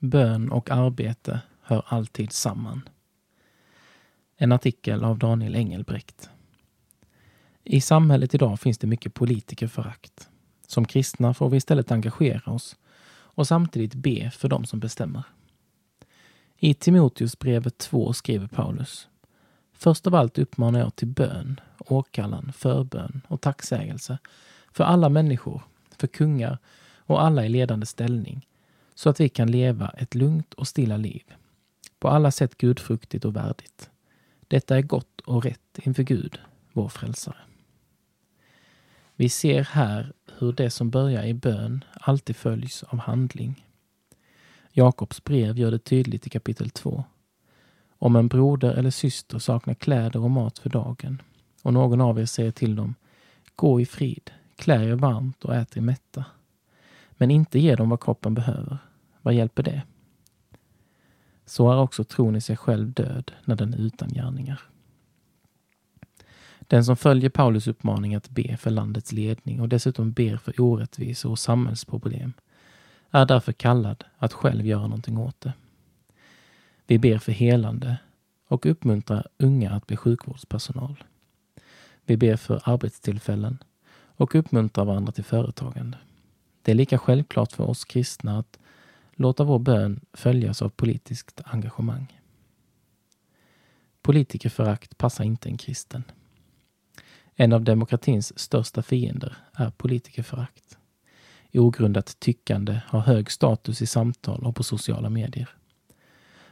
Bön och arbete hör alltid samman. En artikel av Daniel Engelbrekt. I samhället idag finns det mycket politikerförakt. Som kristna får vi istället engagera oss och samtidigt be för dem som bestämmer. I Timoteusbrevet 2 skriver Paulus Först av allt uppmanar jag till bön, åkallan, förbön och tacksägelse för alla människor, för kungar och alla i ledande ställning, så att vi kan leva ett lugnt och stilla liv, på alla sätt gudfruktigt och värdigt. Detta är gott och rätt inför Gud, vår frälsare. Vi ser här hur det som börjar i bön alltid följs av handling. Jakobs brev gör det tydligt i kapitel 2. Om en broder eller syster saknar kläder och mat för dagen och någon av er säger till dem Gå i frid, klä er varmt och ät er mätta. Men inte ge dem vad kroppen behöver. Vad hjälper det? Så är också tron i sig själv död när den är utan gärningar. Den som följer Paulus uppmaning att be för landets ledning och dessutom ber för orättvisor och samhällsproblem är därför kallad att själv göra någonting åt det. Vi ber för helande och uppmuntrar unga att bli sjukvårdspersonal. Vi ber för arbetstillfällen och uppmuntrar varandra till företagande. Det är lika självklart för oss kristna att låta vår bön följas av politiskt engagemang. Politikerförakt passar inte en kristen. En av demokratins största fiender är politikerförakt. Ogrundat tyckande har hög status i samtal och på sociala medier.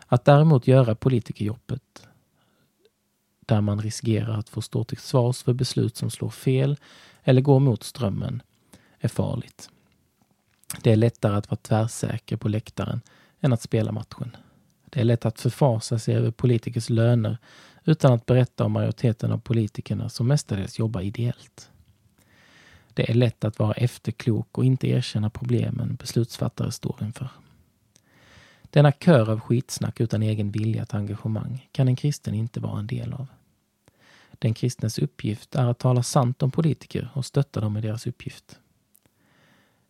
Att däremot göra politikerjobbet där man riskerar att få stå till svars för beslut som slår fel eller går mot strömmen är farligt. Det är lättare att vara tvärsäker på läktaren än att spela matchen. Det är lätt att förfasa sig över politikers löner utan att berätta om majoriteten av politikerna som mestadels jobbar ideellt. Det är lätt att vara efterklok och inte erkänna problemen beslutsfattare står inför. Denna kör av skitsnack utan egen vilja till engagemang kan en kristen inte vara en del av. Den kristnes uppgift är att tala sant om politiker och stötta dem i deras uppgift.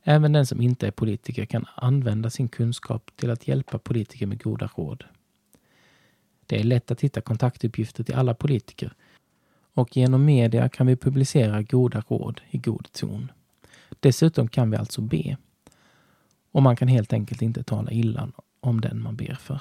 Även den som inte är politiker kan använda sin kunskap till att hjälpa politiker med goda råd. Det är lätt att hitta kontaktuppgifter till alla politiker och genom media kan vi publicera goda råd i god ton. Dessutom kan vi alltså be. Och man kan helt enkelt inte tala illa om den man ber för.